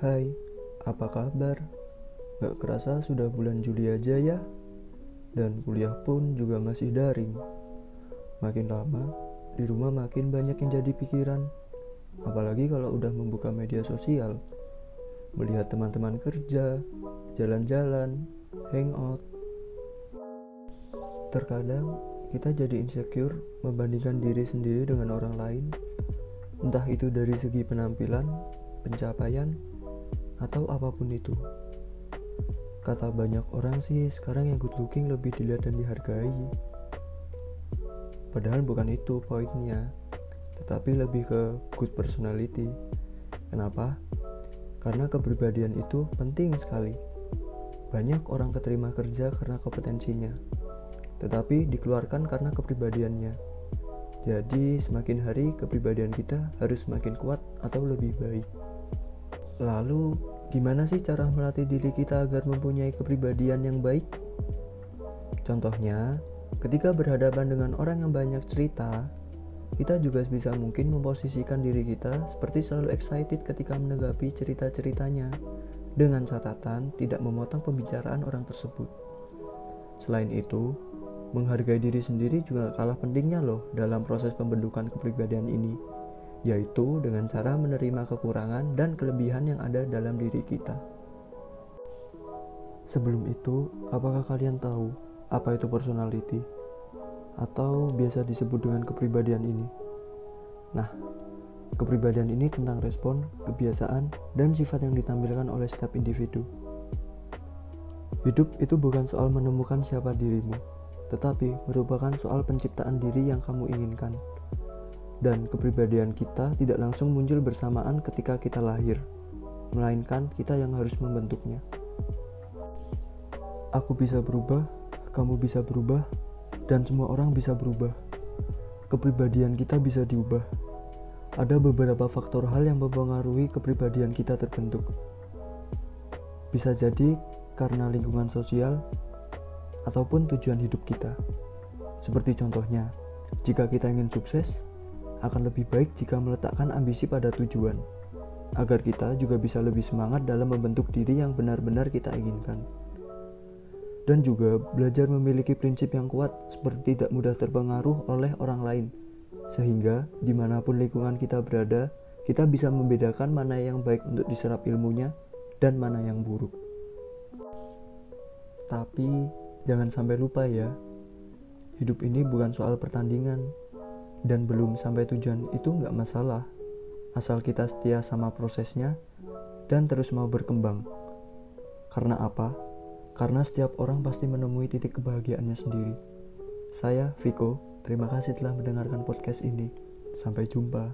Hai, apa kabar? Gak kerasa sudah bulan Juli aja ya? Dan kuliah pun juga masih daring. Makin lama, di rumah makin banyak yang jadi pikiran. Apalagi kalau udah membuka media sosial. Melihat teman-teman kerja, jalan-jalan, hangout. Terkadang kita jadi insecure membandingkan diri sendiri dengan orang lain, entah itu dari segi penampilan, pencapaian, atau apa pun itu. Kata banyak orang sih, sekarang yang good looking lebih dilihat dan dihargai. Padahal bukan itu poinnya, tetapi lebih ke good personality. Kenapa? Karena kepribadian itu penting sekali. Banyak orang keterima kerja karena kompetensinya, tetapi dikeluarkan karena kepribadiannya. Jadi, semakin hari kepribadian kita harus semakin kuat atau lebih baik. Lalu, gimana sih cara melatih diri kita agar mempunyai kepribadian yang baik? Contohnya, ketika berhadapan dengan orang yang banyak cerita, kita juga bisa mungkin memposisikan diri kita seperti selalu excited ketika menanggapi cerita-ceritanya, dengan catatan tidak memotong pembicaraan orang tersebut. Selain itu, Menghargai diri sendiri juga kalah pentingnya loh dalam proses pembentukan kepribadian ini, yaitu dengan cara menerima kekurangan dan kelebihan yang ada dalam diri kita. Sebelum itu, apakah kalian tahu apa itu personality? Atau biasa disebut dengan kepribadian ini? Nah, kepribadian ini tentang respon, kebiasaan, dan sifat yang ditampilkan oleh setiap individu. Hidup itu bukan soal menemukan siapa dirimu, tetapi merupakan soal penciptaan diri yang kamu inginkan. Dan kepribadian kita tidak langsung muncul bersamaan ketika kita lahir, melainkan kita yang harus membentuknya. Aku bisa berubah, kamu bisa berubah, dan semua orang bisa berubah. Kepribadian kita bisa diubah. Ada beberapa faktor hal yang mempengaruhi kepribadian kita terbentuk. Bisa jadi karena lingkungan sosial, ataupun tujuan hidup kita. Seperti contohnya, jika kita ingin sukses, akan lebih baik jika meletakkan ambisi pada tujuan, agar kita juga bisa lebih semangat dalam membentuk diri yang benar-benar kita inginkan. Dan juga belajar memiliki prinsip yang kuat seperti tidak mudah terpengaruh oleh orang lain, sehingga di mana pun lingkungan kita berada, kita bisa membedakan mana yang baik untuk diserap ilmunya dan mana yang buruk. Tapi Jangan sampai lupa ya, hidup ini bukan soal pertandingan, dan belum sampai tujuan itu nggak masalah, asal kita setia sama prosesnya dan terus mau berkembang. Karena apa? Karena setiap orang pasti menemui titik kebahagiaannya sendiri. Saya, Viko, terima kasih telah mendengarkan podcast ini. Sampai jumpa.